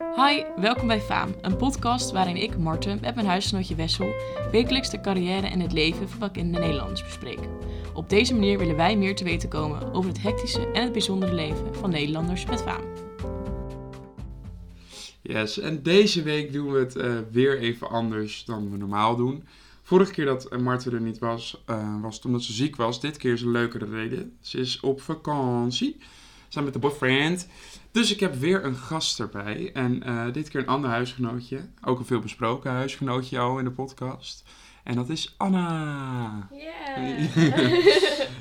Hi, welkom bij Faam, een podcast waarin ik, Marten, met mijn huisgenootje Wessel wekelijks de carrière en het leven van bekende Nederlanders bespreek. Op deze manier willen wij meer te weten komen over het hectische en het bijzondere leven van Nederlanders met faam. Yes, en deze week doen we het eh, weer even anders dan we normaal doen. Vorige keer dat uh, Marten er niet was, uh, was het omdat ze ziek was. Dit keer is een leukere reden. Ze is op vakantie, samen met de boyfriend. Dus ik heb weer een gast erbij. En dit keer een ander huisgenootje. Ook een veel besproken huisgenootje al in de podcast. En dat is Anna. Yeah.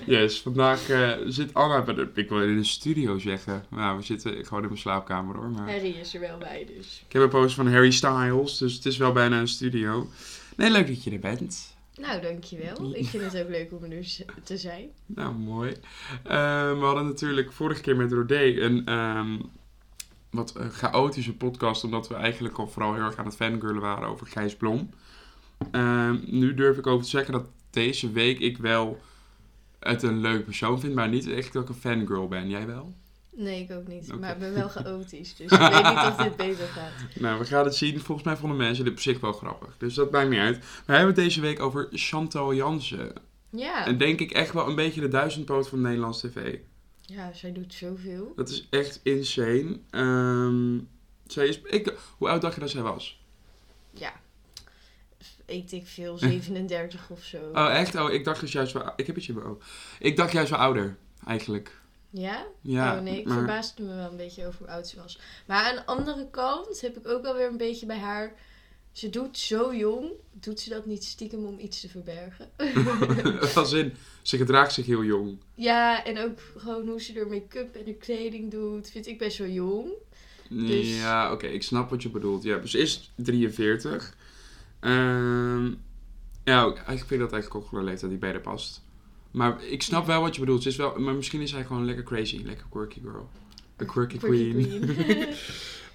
yes, vandaag uh, zit Anna bij de, ik wil in de studio zeggen. Nou, we zitten gewoon in mijn slaapkamer hoor. Maar... Harry is er wel bij dus. Ik heb een poster van Harry Styles, dus het is wel bijna een studio. Nee, leuk dat je er bent. Nou, dankjewel. Ik vind het ook leuk om er dus te zijn. Nou, mooi. Uh, we hadden natuurlijk vorige keer met Rodé een um, wat chaotische podcast, omdat we eigenlijk al vooral heel erg aan het fangirlen waren over Gijs Blom. Uh, nu durf ik over te zeggen dat deze week ik wel het een leuk persoon vind, maar niet echt dat ik een fangirl ben. Jij wel? Nee, ik ook niet. Okay. Maar ik ben wel chaotisch, dus ik weet niet of dit beter gaat. Nou, we gaan het zien. Volgens mij vonden mensen dit op zich wel grappig. Dus dat maakt niet uit. We hebben het deze week over Chantal Jansen. Ja. En denk ik echt wel een beetje de duizendpoot van Nederlands tv. Ja, zij doet zoveel. Dat is echt insane. Um, zij is, ik, hoe oud dacht je dat zij was? Ja, eet ik veel, 37 of zo. Oh, echt? Oh, ik dacht dus juist wel... Ik heb het je wel. Ik dacht juist wel ouder, eigenlijk. Ja? Ja, oh nee, ik maar- verbaasde me wel een beetje over hoe oud ze was. Maar aan de andere kant heb ik ook wel weer een beetje bij haar... Ze doet zo jong, doet ze dat niet stiekem om iets te verbergen? Als in, ze gedraagt zich heel jong. ja, en ook gewoon hoe ze er make-up en de kleding doet, vind ik best wel jong. Dus- Ja, oké, ik snap wat je bedoelt. Ja, dus ze is 43. Ehm, ja, eigenlijk vind ik dat eigenlijk ook gewoon een leeftijd die beter past. Maar ik snap wel wat je bedoelt. Ze is wel, maar misschien is hij gewoon lekker crazy, lekker quirky girl. A quirky, Quirky queen. queen.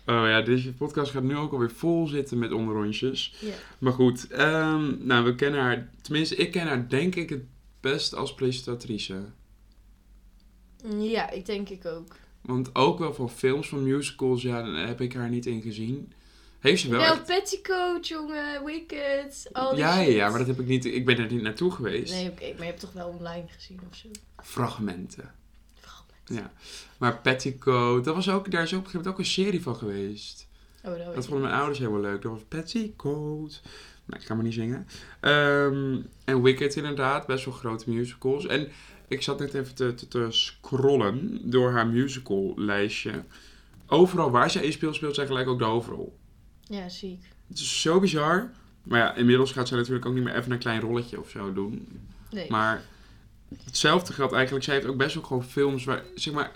oh ja, deze podcast gaat nu ook alweer vol zitten met onderrondjes. ja. Maar goed, ehm, nou, we kennen haar, tenminste, ik ken haar denk ik het best als presentatrice. ja, ik denk ik ook. Want ook wel van films, van musicals, ja, daar heb ik haar niet in gezien. Heeft ze wel Wel, echt- Petticoat, jongen, Wicked, al die Ja, ja, maar dat heb ik niet, ik ben er niet naartoe geweest. Nee, oké, maar je hebt toch wel online gezien of zo? Fragmenten. Fragment. Ja. Maar Petticoat, dat was ook, daar is ook op een gegeven moment ook een serie van geweest. Oh, dat Dat vonden mijn ouders helemaal leuk. Dat was Petticoat. Nou, ik ga maar niet zingen. Ehm, en Wicked inderdaad, best wel grote musicals. En ik zat net even te, te, te scrollen door haar musical lijstje. Overal waar zij in speelt, speelt zij gelijk ook de hoofdrol. Ja, ziek. Het is zo bizar. Maar ja, inmiddels gaat zij natuurlijk ook niet meer even een klein rolletje of zo doen. Nee. Maar hetzelfde geldt eigenlijk. Zij heeft ook best wel gewoon films waar, zeg maar...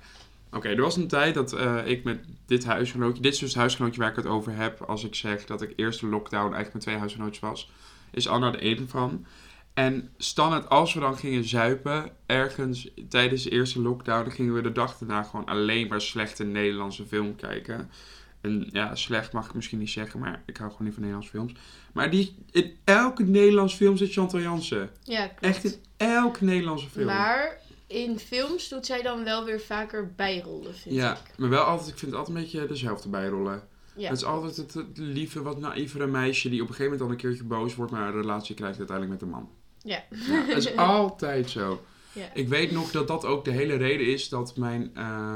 Oké, er was een tijd dat eh, ik met dit huisgenootje... Dit is dus het huisgenootje waar ik het over heb als ik zeg dat ik eerste lockdown eigenlijk met twee huisgenootjes was. Is Anna er één van. En standaard, als we dan gingen zuipen, ergens tijdens de eerste lockdown, dan gingen we de dag daarna gewoon alleen maar slechte Nederlandse film kijken. En ja, slecht mag ik misschien niet zeggen, maar ik hou gewoon niet van Nederlandse films. Maar die, in elke Nederlandse film zit Chantal Jansen. Ja, klopt. Echt in elke Nederlandse film. Maar in films doet zij dan wel weer vaker bijrollen, vind ja, ik. maar wel altijd, ik vind het altijd een beetje dezelfde bijrollen. Ja. Het is altijd het, het lieve, wat naïvere meisje die op een gegeven moment dan een keertje boos wordt, maar een relatie krijgt uiteindelijk met een man. Ja. Ja, dat is altijd zo. Ja. Ik weet nog dat dat ook de hele reden is dat mijn eh,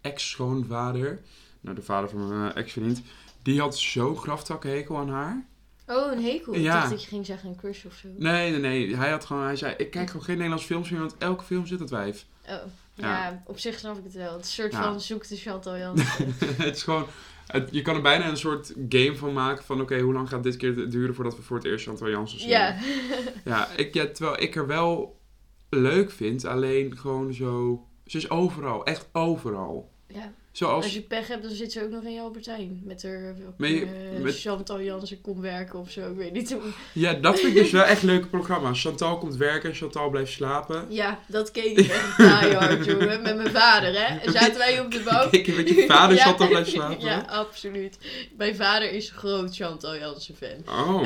ex-schoonvader, nou de vader van mijn eh, ex-vriend, die had zo'n graftakhekel aan haar. Oh, een hekel. Ik Ja. dacht dat je ging zeggen een crush of zo. Nee, nee, nee. Hij had gewoon, hij zei, ik kijk gewoon geen Nederlandse films meer, want elke film zit het wijf. Oh. Ja. Ja. op zich snap ik het wel. Het is een soort Ja. van zoek de Chantal Jansen. het is gewoon, het- je kan er bijna een soort game van maken van, oké, hoe lang gaat dit keer duren voordat we voor het eerst Chantal Jansen zien? ja. Ja, ik, ja, terwijl ik er wel leuk vind, alleen gewoon zo, ze is overal, echt overal. ja. Zoals, Als je pech hebt, dan zit ze ook nog in je Albertijn. Met haar je- eh, met- Chantal Jansen komt werken of zo. Ik weet niet hoe. Ja, dat vind ik dus wel echt leuke programma's. Chantal komt werken, Chantal blijft slapen. Ja, dat keek ik echt diehard, jongen. Met mijn vader, hè. En zaten wij op de bank. Ik met je vader Ja. Chantal blijft slapen. Ja, absoluut. Mijn vader is groot Chantal Jansen fan. Oh,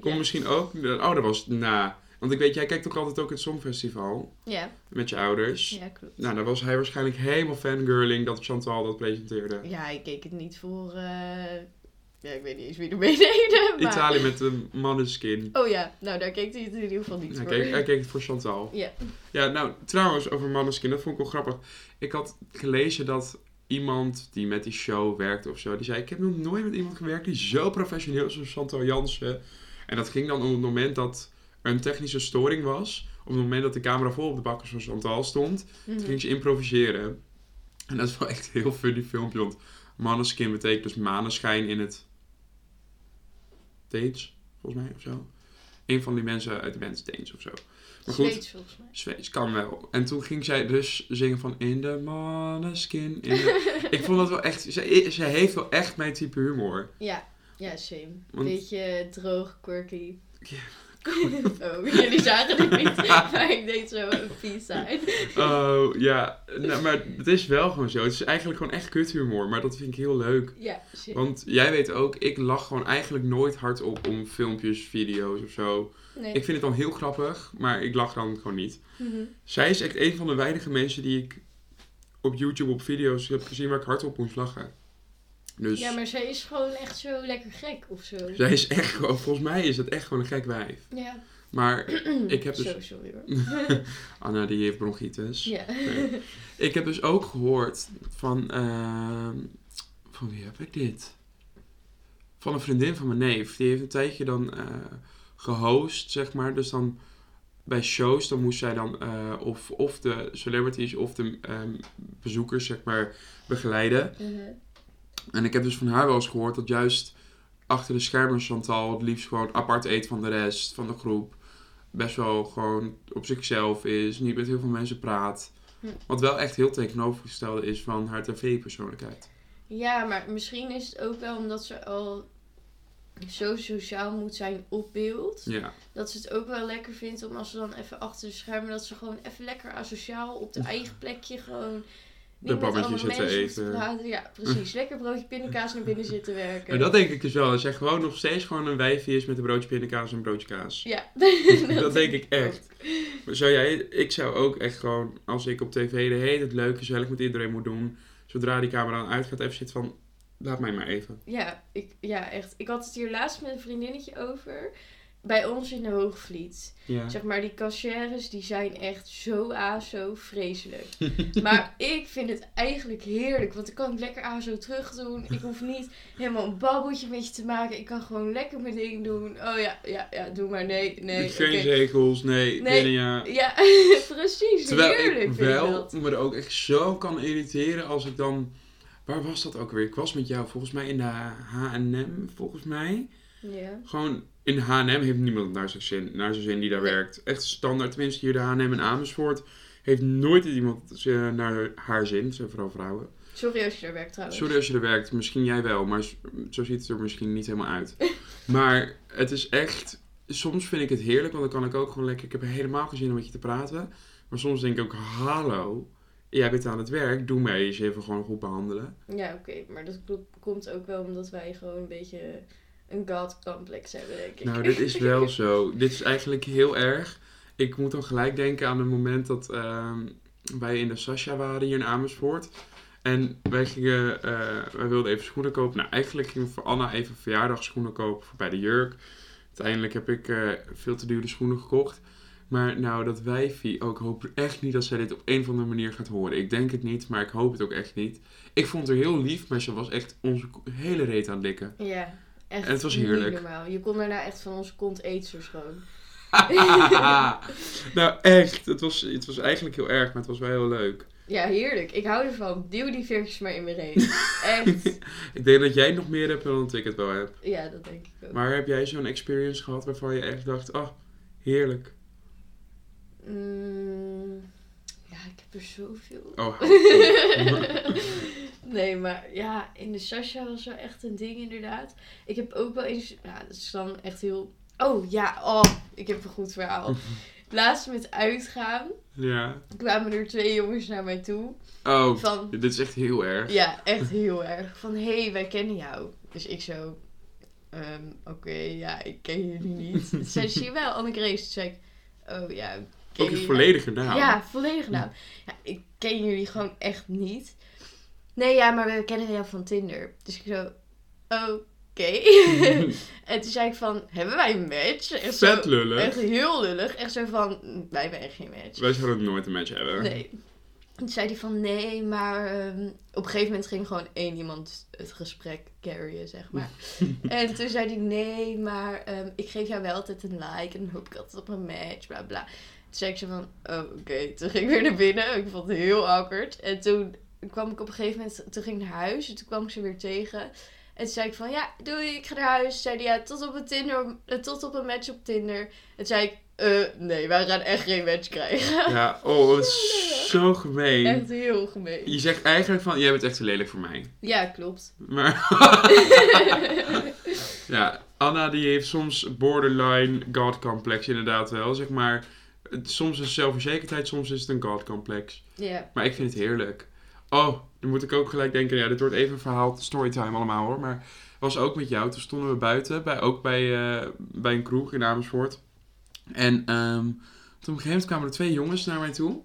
kom misschien ook. Oh, dat was na. Want ik weet, jij kijkt toch altijd ook het Songfestival Ja, met je ouders. ja, klopt. Nou, dan was hij waarschijnlijk helemaal fangirling dat Chantal dat presenteerde. Ja, ik keek het niet voor... eh, Ja, ik weet niet eens wie er meededen, maar... Italië met de manneskin. Oh ja, nou daar keek hij het in ieder geval niet Hij voor. keek, hij keek het voor Chantal. Ja. Ja, nou, trouwens, over Maneskin, dat vond ik wel grappig. Ik had gelezen dat iemand die met die show werkte of zo, die zei, ik heb nog nooit met iemand gewerkt die zo professioneel is als Chantal Jansen. En dat ging dan op het moment dat een technische storing was. Op het moment dat de camera vol op de bakkers van Chantal stond, toen ging ze improviseren. En dat is wel echt een heel funny filmpje, want Maneskin betekent dus maneschijn in het Deens, volgens mij, of zo. Een van die mensen uit de band Deens of zo. Maar goed, Zweeds volgens mij. Zweeds kan wel. En toen ging zij dus zingen van In the Maneskin. In the... ik vond dat wel echt... Ze, ze heeft wel echt mijn type humor. Ja, ja, same. Want- Beetje droog, quirky. Oh, jullie zagen het niet, maar ik deed zo een peace sign. Oh, ja. Nou, maar het is wel gewoon zo. Het is eigenlijk gewoon echt kuthumor. Maar dat vind ik heel leuk. Ja, same. Want jij weet ook, ik lach gewoon eigenlijk nooit hardop om filmpjes, video's of zo. Nee. Ik vind het dan heel grappig, maar ik lach dan gewoon niet. Mhm. Zij is echt een van de weinige mensen die ik op YouTube op video's heb gezien waar ik hardop moest lachen. Dus Ja, maar zij is gewoon echt zo lekker gek of zo. zij is echt gewoon, volgens mij is het echt gewoon een gek wijf. Ja. Maar ik heb dus, Zo, sorry hoor. Anna die heeft bronchitis. Ja. Nee. Ik heb dus ook gehoord van, ehm, van wie heb ik dit? Van een vriendin van mijn neef. Die heeft een tijdje dan eh, gehost, zeg maar. Dus dan bij shows, dan moest zij dan eh, of, of de celebrities of de ehm, bezoekers, zeg maar, begeleiden. Mhm. En ik heb dus van haar wel eens gehoord dat juist achter de schermen Chantal het liefst gewoon apart eet van de rest, van de groep. Best wel gewoon op zichzelf is, niet met heel veel mensen praat. Hm. Wat wel echt heel tegenovergestelde is van haar tv-persoonlijkheid. Ja, maar misschien is het ook wel omdat ze al zo sociaal moet zijn op beeld. Ja, Dat ze het ook wel lekker vindt om als ze dan even achter de schermen, dat ze gewoon even lekker asociaal op de eigen plekje gewoon bammetjes andere zitten eten. Ja, precies. Lekker broodje pindakaas naar binnen zitten werken. en dat denk ik dus wel. Dat zij gewoon nog steeds gewoon een wijfje is met een broodje pindakaas en een broodje kaas. Ja, Dat denk ik echt. Maar zou jij, ik zou ook echt gewoon, als ik op tv de hele tijd leuk, gezellig met iedereen moet doen. Zodra die camera dan uitgaat, even zitten van, laat mij maar even. Ja, ik, ja, echt. Ik had het hier laatst met een vriendinnetje over. Bij ons in de Hoogvliet. Ja. Zeg maar, die cashiers, die zijn echt zo aso vreselijk. maar ik vind het eigenlijk heerlijk. Want ik kan het lekker aso terug doen. Ik hoef niet helemaal een babbeltje met je te maken. Ik kan gewoon lekker mijn ding doen. Oh ja, ja, ja, doe maar. Nee, nee. Geen oké. zegels, nee, Nee. binnen ja. Ja, precies. Terwijl heerlijk ik vind wel ik dat. me er ook echt zo kan irriteren als ik dan... Waar was dat ook weer? Ik was met jou volgens mij in de H&M, volgens mij. Ja. Gewoon in H&M heeft niemand naar zijn zin, naar zijn zin die daar werkt. Echt standaard, tenminste hier de H&M in Amersfoort... heeft nooit iemand eh, naar haar zin. Het zijn vooral vrouwen. Sorry als je daar werkt trouwens. Sorry als je er werkt, misschien jij wel, maar zo ziet het er misschien niet helemaal uit. Maar het is echt, soms vind ik het heerlijk, want dan kan ik ook gewoon lekker, ik heb helemaal geen zin om met je te praten. Maar soms denk ik ook, hallo, jij bent aan het werk, doe mij eens even gewoon goed behandelen. Ja, oké. Maar dat komt ook wel omdat wij gewoon een beetje een god-complex hebben, denk ik. Nou, dit is wel zo. Dit is eigenlijk heel erg. Ik moet dan gelijk denken aan het moment dat ehm, wij in de Sasha waren hier in Amersfoort. En wij gingen, eh, wij wilden even schoenen kopen. Nou, eigenlijk gingen we voor Anna even verjaardagsschoenen kopen voor bij de jurk. Uiteindelijk heb ik eh, veel te dure schoenen gekocht. Maar nou, dat wijfie ook, hoop echt niet dat zij dit op een of andere manier gaat horen. Ik denk het niet, maar ik hoop het ook echt niet. Ik vond haar heel lief, maar ze was echt onze hele reet aan het likken. Ja, echt En het was heerlijk. normaal. Je kon daarna echt van onze kont eetsters gewoon. nou, echt. Het was, het was eigenlijk heel erg, maar het was wel heel leuk. Ja, heerlijk. Ik hou ervan. Duw die veertjes maar in mijn reet. Echt. Ik denk dat jij nog meer hebt dan ik het wel heb. Ja, dat denk ik ook. Maar heb jij zo'n experience gehad waarvan je echt dacht, oh, heerlijk. Mm, ja, ik heb er zoveel. Oh, nee, maar ja, in de Sasha was wel echt een ding inderdaad. Ik heb ook wel eens, ja, dat is dan echt heel... Oh ja, oh, ik heb een goed verhaal. Laatst met uitgaan ja. kwamen er twee jongens naar mij toe. Oh, Van, dit is echt heel erg. ja, echt heel erg. Van, hé, hey, wij kennen jou. Dus ik zo, ehm, oké, ja, ik ken jullie niet. Toen zei ze, wel, Anne Grace. Toen zei ik, oh ja. Ook ken je jullie- volledige naam. Ja, volledige naam. Ja, ik ken jullie gewoon echt niet. Nee, ja, maar we kennen jou van Tinder. Dus ik zo, oké. en toen zei ik van, hebben wij een match? Echt zo- lullig. Echt heel lullig. Echt zo van, "Mm, wij hebben echt geen match. Wij zouden nooit een match hebben. Nee. Toen zei hij van, nee, maar ehm, op een gegeven moment ging gewoon één iemand het gesprek carryen, zeg maar. en toen zei hij, nee, maar ehm, ik geef jou wel altijd een like en dan hoop ik altijd op een match, bla bla. Toen zei ik zo van, oh, oké. Toen ging ik weer naar binnen. Ik vond het heel awkward. En toen kwam ik op een gegeven moment, toen ging ik naar huis. En toen kwam ik ze weer tegen. En toen zei ik van, ja, doei, ik ga naar huis. Zei hij, ja, tot op een, Tinder, eh, tot op een match op Tinder. En toen zei ik, eh, nee, wij gaan echt geen match krijgen. Ja, oh, het is zo gemeen. Echt heel gemeen. Je zegt eigenlijk van, jij bent echt te lelijk voor mij. Ja, klopt. Maar ja, Anna die heeft soms borderline god complex inderdaad wel. Zeg maar, soms is het zelfverzekerdheid, soms is het een god complex. Ja. Maar ik vind het heerlijk. Oh, dan moet ik ook gelijk denken, ja, dit wordt even een verhaal, storytime allemaal hoor. Maar was ook met jou, toen stonden we buiten, bij, ook bij, eh, bij een kroeg in Amersfoort. En ehm, toen op een gegeven moment kwamen er twee jongens naar mij toe.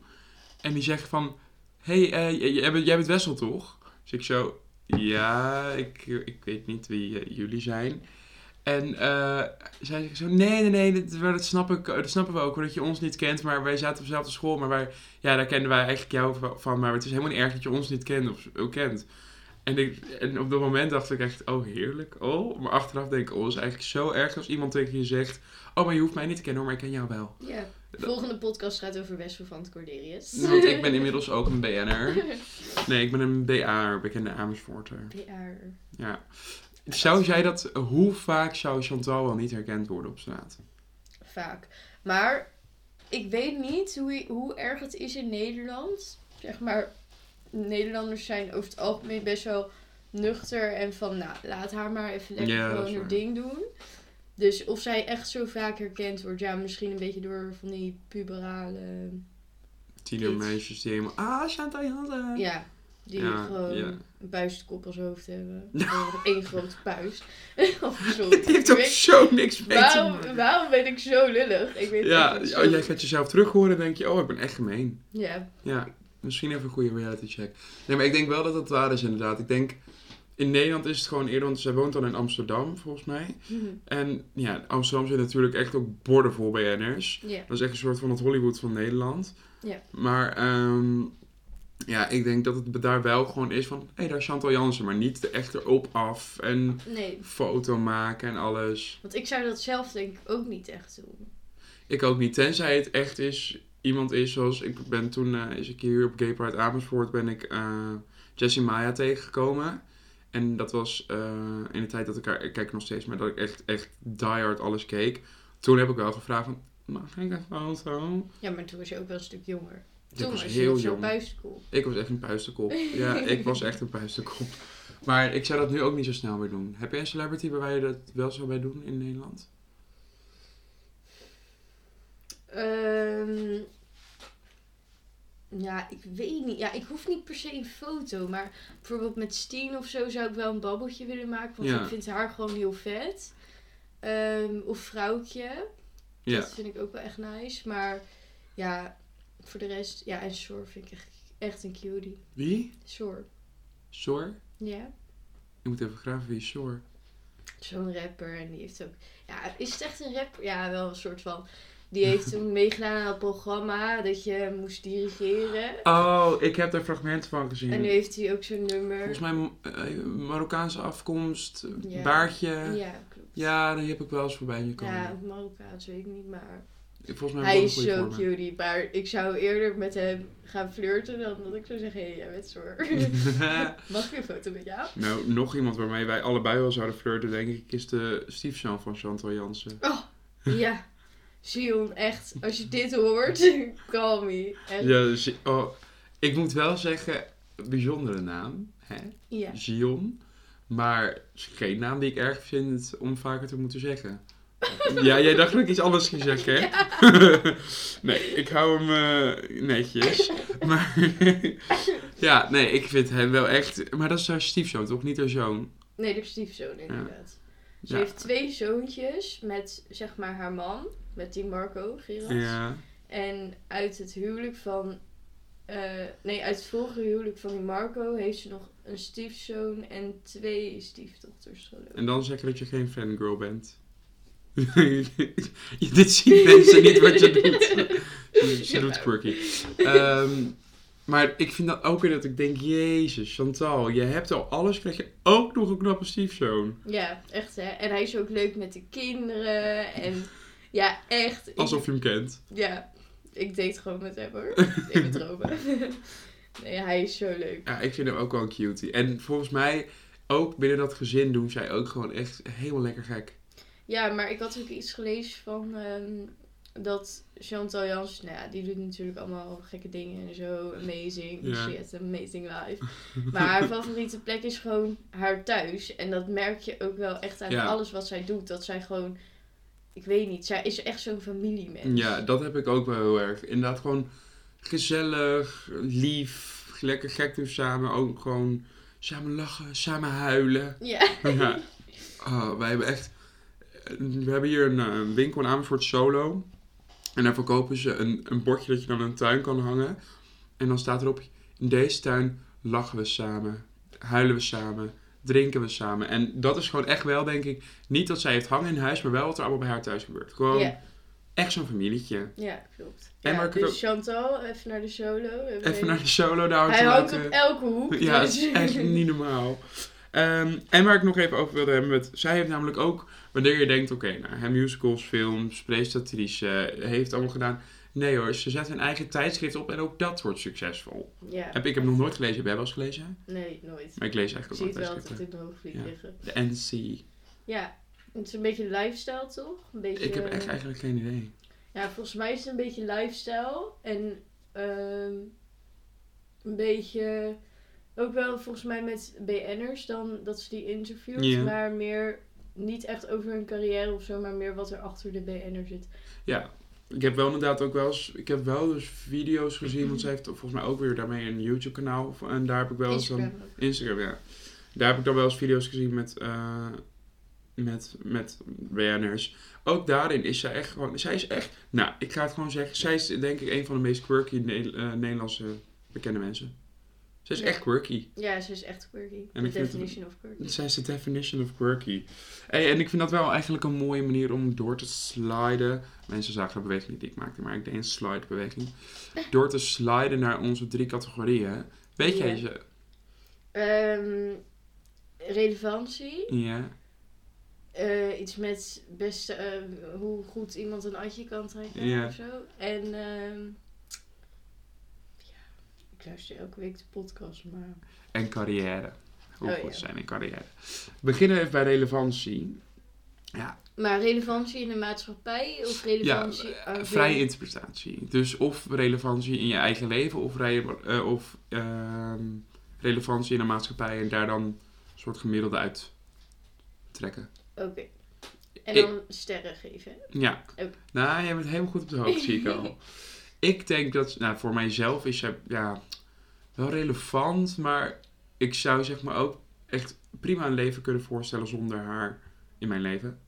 En die zeggen van, hey, eh, jij, bent, jij bent Wessel toch? Dus ik zo, ja, ik, ik weet niet wie eh, jullie zijn. En eh zij zeggen zo, nee, nee, nee, dat, dat, snap ik, dat snappen we ook, hoor, dat je ons niet kent. Maar wij zaten op dezelfde school, maar wij, ja, daar kenden wij eigenlijk jou va- van. Maar het is helemaal niet erg dat je ons niet kent of ook kent. En, ik, en op dat moment dacht ik echt, oh heerlijk, oh. Maar achteraf denk ik, oh, is eigenlijk zo erg als iemand tegen je zegt, oh, maar je hoeft mij niet te kennen hoor, maar ik ken jou wel. ja. De volgende podcast gaat over Wessel van het Corderius. Want ik ben inmiddels ook een BN'er. Nee, ik ben een BA'er, bekende Amersfoorter. PR. Ja. Zou jij dat, hoe vaak zou Chantal wel niet herkend worden op straat? Vaak. Maar ik weet niet hoe, hoe erg het is in Nederland. Zeg maar, Nederlanders zijn over het algemeen best wel nuchter en van, nou, laat haar maar even lekker Ja, gewoon haar ding doen. Dus of zij echt zo vaak herkend wordt, ja, misschien een beetje door van die puberale, Tienermeisjes die helemaal, ah, Chantal Jansen. ja, die Ja, gewoon ja. een puistkop als hoofd hebben. Één grote puist. oh, sorry. Het heeft ook zo niks mee te Waarom, maken. waarom ben ik zo lullig? Ik weet Ja, oh, jij gaat jezelf terug horen en denk je, oh, ik ben echt gemeen. Ja, Ja, misschien even een goede reality check. Nee, maar ik denk wel dat het waar is inderdaad. Ik denk, in Nederland is het gewoon eerder, want zij woont dan in Amsterdam, volgens mij. En ja, Amsterdam zijn natuurlijk echt ook bordenvol BN'ers. ja. Dat is echt een soort van het Hollywood van Nederland. Ja. Maar ehm, ja, ik denk dat het daar wel gewoon is van, hé, hey, daar is Chantal Jansen. Maar niet de echt erop af en Nee, foto maken en alles. want ik zou dat zelf denk ik ook niet echt doen. Ik ook niet, tenzij het echt is, iemand is zoals, ik ben toen, eh is ik hier op Gay Pride Amersfoort, ben ik eh Jessie Maya tegengekomen. En dat was eh, in de tijd dat ik haar, ik kijk nog steeds, maar dat ik echt, echt diehard alles keek. Toen heb ik wel gevraagd van, mag ik een foto? Ja, maar toen was je ook wel een stuk jonger. Ik Toen was heel jong. buiskool. Ik was echt een puistenkop. Ja, ik was echt een puistenkop. Maar ik zou dat nu ook niet zo snel meer doen. Heb jij een celebrity waarbij je dat wel zou bij doen in Nederland? Ehm, ja, ik weet niet. Ja, ik hoef niet per se een foto. Maar bijvoorbeeld met Steen of zo zou ik wel een babbeltje willen maken. Want Ja. ik vind haar gewoon heel vet. Ehm, of Vrouwtje. Ja. Dat vind ik ook wel echt nice. Maar ja, voor de rest... Ja, en Shore vind ik echt, echt een cutie. Wie? Shore. Shore? Ja. Ik moet even graven wie is Shore. Zo'n rapper. En die heeft ook... Ja, is het echt een rapper? Ja, wel een soort van... Die heeft toen meegedaan aan het programma. Dat je moest dirigeren. Oh, ik heb daar fragmenten van gezien. En nu heeft hij ook zo'n nummer. Volgens mij eh, Marokkaanse afkomst, Ja. baardje. Ja. Ja, klopt. die heb ik wel eens voorbij gekomen. Ja, Marokkaans weet ik niet, maar... Volgens mij Hij is zo cutie, maar ik zou eerder met hem gaan flirten dan dat ik zou zeggen, hé, hey, jij bent Zor. Mag ik een foto met jou? nou, nog iemand waarmee wij allebei wel zouden flirten, denk ik, is de stiefzoon van Chantal Jansen. Oh, ja. Sion, echt, als je dit hoort, call me. Echt. Ja, dus- oh, ik moet wel zeggen, bijzondere naam, hè? Ja. Zion. Maar het is geen naam die ik erg vind om vaker te moeten zeggen. Ja, jij dacht dat ik iets anders ging zeggen, hè? nee, ik hou hem eh, netjes. Maar ja, nee, ik vind hem wel echt... Maar dat is haar stiefzoon, toch? Niet haar zoon. Nee, de stiefzoon inderdaad. Ze Ja. heeft twee zoontjes met, zeg maar, haar man. Met die Marco Gerard. Ja. En uit het huwelijk van... eh, nee, uit het vorige huwelijk van die Marco heeft ze nog een stiefzoon en twee stiefdochters ik. En dan zeggen dat je geen fangirl bent. Dit zien mensen niet wat je doet. Ze, doet quirky. Ehm, maar ik vind dat ook weer dat ik denk, jezus, Chantal, je hebt al alles, krijg je ook nog een knappe stiefzoon. Ja, echt hè. En hij is ook leuk met de kinderen. En ja, echt. ik- Alsof je hem kent. Ja, ik date gewoon met hem hoor. In mijn dromen. nee, hij is zo leuk. Ja, ik vind hem ook wel een cutie. En volgens mij, ook binnen dat gezin doen zij ook gewoon echt helemaal lekker gek. Ja, maar ik had ook iets gelezen van ehm, dat Chantal Jans, nou ja, die doet natuurlijk allemaal gekke dingen en zo. Amazing. Has an amazing life. Maar haar favoriete plek is gewoon haar thuis. En dat merk je ook wel echt aan Ja. alles wat zij doet. Dat zij gewoon, ik weet niet, zij is echt zo'n familiemens. Ja, dat heb ik ook wel heel erg. Inderdaad gewoon gezellig, lief, lekker gek doen samen. Ook gewoon samen lachen, samen huilen. Ja. Ja. Oh, wij hebben echt... We hebben hier een, eh, winkel in Amersfoort Solo. En daar verkopen ze een, een bordje dat je dan in een tuin kan hangen. En dan staat erop, in deze tuin lachen we samen, huilen we samen, drinken we samen. En dat is gewoon echt wel, denk ik, niet wat zij heeft hangen in huis, maar wel wat er allemaal bij haar thuis gebeurt. Gewoon echt zo'n familietje. ja, klopt. En Ja, dus ook- Chantal, even naar de solo. Even naar de solo daar Hij hangt op elke hoek. Ja, het dus- is echt niet normaal. Ehm, en waar ik nog even over wilde hebben, met, zij heeft namelijk ook, wanneer je denkt, oké, nou, hè, musicals, films, presentatrice, heeft allemaal gedaan. Nee hoor, ze zet een eigen tijdschrift op en ook dat wordt succesvol. Ja, Heb ik hem nog nooit gelezen, heb jij wel eens gelezen? nee, nooit. Maar ik lees Ik eigenlijk zie ook het wel wel altijd tijdschriften. in de hoogvlieg Ja. liggen. De NC. Ja, het is een beetje lifestyle toch? Een beetje, Ik heb echt eigenlijk geen idee. Ja, volgens mij is het een beetje lifestyle. En ehm, een beetje... Ook wel volgens mij met BN'ers dan dat ze die interviewt. Maar meer niet echt over hun carrière of zo. Maar meer wat er achter de BN'er zit. Ja, ik heb wel inderdaad ook wel eens, ik heb wel dus video's gezien, want zij heeft volgens mij ook weer daarmee een YouTube kanaal. En daar heb ik wel eens. Instagram. Instagram, ja. Daar heb ik dan wel eens video's gezien met, eh met, met BN'ers. Ook daarin is zij echt gewoon... Zij is echt... Nou, ik ga het gewoon zeggen. Zij is denk ik een van de meest quirky Ne- eh, Nederlandse bekende mensen. Zij is Ja. echt quirky. Ja, ze is echt quirky. En The het- definition of quirky. Zij is de definition of quirky. Hey, en ik vind dat wel eigenlijk een mooie manier om door te sliden. Mensen zagen de beweging niet die ik maakte, maar ik deed een slide beweging. Door te sliden naar onze drie categorieën. Weet jij Ja. ze? Ehm, relevantie. Ja. Eh, iets met beste, eh, hoe goed iemand een atje kan trekken Ja. of zo. En ehm, ja, ik luister elke week de podcast, maar En carrière. Hoe Oh, goed ja. zijn in carrière. We beginnen even bij relevantie. Ja, Maar relevantie in de maatschappij of relevantie ja aan vrije interpretatie. Dus of relevantie in je eigen leven of, rele- eh, of ehm, relevantie in de maatschappij en daar dan een soort gemiddelde uit trekken. Oké. En Ik- dan sterren geven. Ja. Oké. Nou, jij bent helemaal goed op de hoogte, zie ik al. ik denk dat, nou, voor mijzelf is zij ja, wel relevant, maar ik zou zeg maar ook echt prima een leven kunnen voorstellen zonder haar in mijn leven.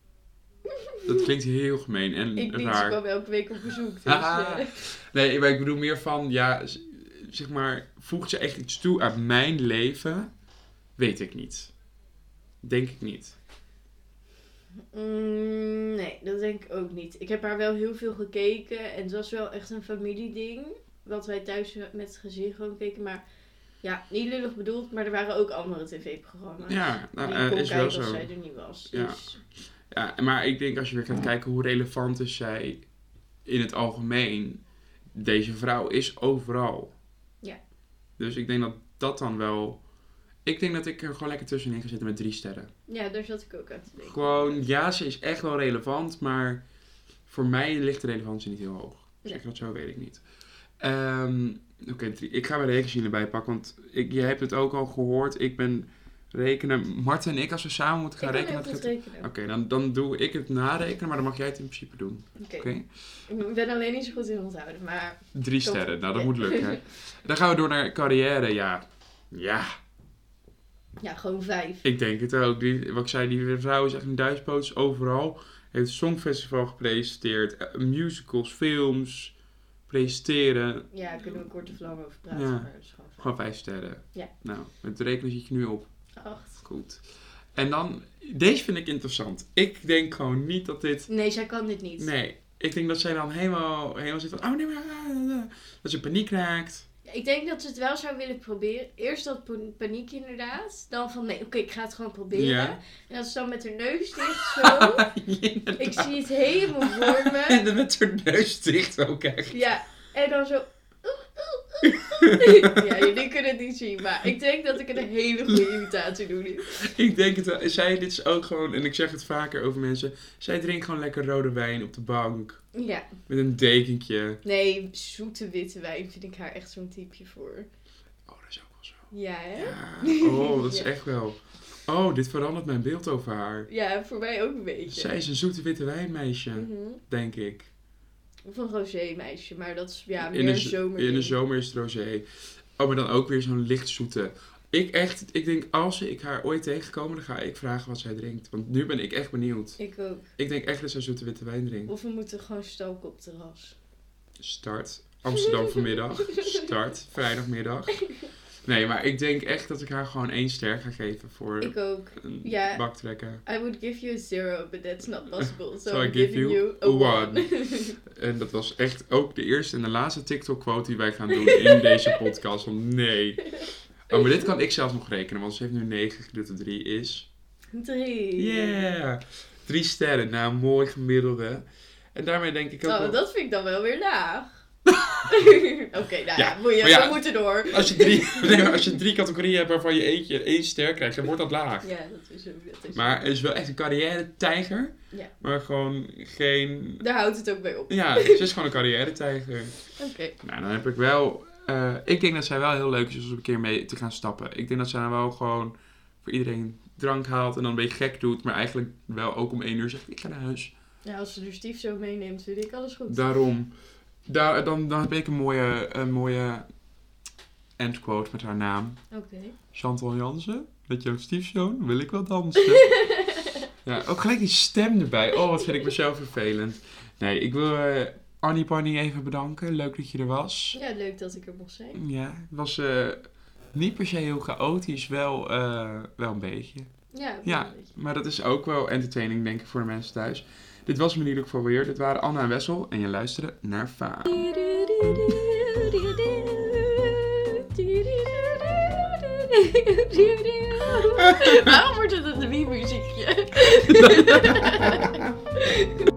Dat klinkt heel gemeen en Ik ze raar. kwam elke week op bezoek. Dus, Ah. eh, Nee, maar ik bedoel meer van, ja, zeg maar, voegt ze echt iets toe aan mijn leven? Weet ik niet. Denk ik niet. Mm, nee, dat denk ik ook niet. Ik heb haar wel heel veel gekeken en het was wel echt een familieding. Wat wij thuis met het gezin gewoon keken. Maar ja, niet lullig bedoeld, maar er waren ook andere tv-programma's. Ja, nou, die kon is wel als zo. zij er niet was. Ja. Dus Ja, maar ik denk als je weer gaat kijken hoe relevant is zij in het algemeen. Deze vrouw is overal. Ja. Dus ik denk dat dat dan wel... Ik denk dat ik er gewoon lekker tussenin ga zitten met drie sterren. ja, daar zat ik ook aan te denken. Gewoon, ja, ze is echt wel relevant, maar voor mij ligt de relevantie niet heel hoog. Zeg ik dat zo, weet ik niet. Ehm, Oké, ik ga weer rekensien erbij pakken, want ik, je hebt het ook al gehoord. Ik ben rekenen. Marten en ik, als we samen moeten Ik gaan heel rekenen... het gaat- rekenen. Oké, dan, dan doe ik het narekenen, maar dan mag jij het in principe doen. Oké. Ik ben alleen niet zo goed in onthouden, maar... Drie sterren, nou dat moet lukken. hè. Dan gaan we door naar carrière, ja. Ja. Ja, gewoon vijf. Ik denk het ook. Die, wat ik zei, die vrouw is echt een duizendpoot is overal. Heeft het Songfestival gepresenteerd. eh, Musicals, films. Presenteren. Ja, daar kunnen we kort of lang over praten. Ja. Maar dat is gewoon vijf. Gewoon vijf sterren. Ja. Nou, met de rekening zit je nu op. Acht. Goed. En dan, deze vind ik interessant. Ik denk gewoon niet dat dit... Nee, zij kan dit niet. Nee, ik denk dat zij dan helemaal, helemaal zit van... Oh nee, maar... Dat ze paniek raakt. Ik denk dat ze het wel zou willen proberen. Eerst dat pa- paniek inderdaad. Dan van nee, oké, ik ga het gewoon proberen. Ja. En dat ze dan met haar neus dicht zo. ik zie het helemaal voor me. En dan met haar neus dicht ook echt. Ja, en dan zo. Ja, jullie kunnen het niet zien, maar ik denk dat ik een hele goede imitatie doe nu. Ik denk het wel. Zij, dit is ook gewoon... En ik zeg het vaker over mensen. Zij drinkt gewoon lekker rode wijn op de bank. Ja, Met een dekentje. nee, zoete witte wijn vind ik haar echt zo'n typje voor. Oh, dat is ook wel zo. Ja, hè? Ja. Oh, dat is Ja. echt wel... Oh, dit verandert mijn beeld over haar. Ja, voor mij ook een beetje. Zij is een zoete witte wijnmeisje, Mhm. denk ik. Of een rosé meisje, maar dat is ja, in, meer de, een z- zomer. in de zomer is het rosé. Oh, maar dan ook weer zo'n lichtzoete. Ik echt, ik denk als ik haar ooit tegenkomen, dan ga ik vragen wat zij drinkt. Want nu ben ik echt benieuwd. Ik ook. Ik denk echt dat zij zoete witte wijn drinkt. Of we moeten gewoon stoken op terras. Start. Amsterdam vanmiddag. Start. Vrijdagmiddag. Nee, maar ik denk echt dat ik haar gewoon één ster ga geven voor Ik ook. een Ja. bak trekken. I would give you a zero, but that's not possible. So, So I I'm give giving you a one. one. En dat was echt ook de eerste en de laatste TikTok-quote die wij gaan doen in deze podcast. Want nee. Oh, maar dit kan ik zelf nog rekenen, want ze heeft nu 9 gedeeld door 3 is. Drie. Yeah! Drie sterren, nou, mooi gemiddelde. En daarmee denk ik ook Oh, wel- dat vind ik dan wel weer laag. Oké, nou ja, Ja, moet je, maar ja. we moeten door. Als je, drie, nee, als je drie categorieën hebt waarvan je eentje één ster krijgt, dan wordt dat laag. Ja, dat is ook. Dat is Maar het is wel echt een carrière-tijger. Ja. Maar gewoon geen... Daar houdt het ook bij op. Ja, ze is gewoon een carrière-tijger. Oké. Nou, dan heb ik wel... eh, ik denk dat zij wel heel leuk is om een keer mee te gaan stappen. Ik denk dat zij dan wel gewoon voor iedereen drank haalt en dan een beetje gek doet. Maar eigenlijk wel ook om één uur zegt, ik ga naar huis. Ja, als ze er stief zo meeneemt, vind ik alles goed. Daarom. Daar, dan, dan heb ik een mooie, een mooie endquote met haar naam. Oké. Chantal Jansen, met jouw stiefzoon wil ik wel dansen. ja, ook gelijk die stem erbij. Oh, wat vind ik mezelf vervelend. Nee, ik wil eh, Annie Pannie even bedanken. Leuk dat je er was. Ja, leuk dat ik er mocht zijn. Ja, het was eh, niet per se heel chaotisch, wel, eh, wel een beetje. Ja, Ja. een beetje. Maar dat is ook wel entertaining, denk ik, voor de mensen thuis. Dit was me in ieder geval weer. Dit waren Anna en Wessel en je luisterde naar Fa. Waarom wordt het een wie-muziekje?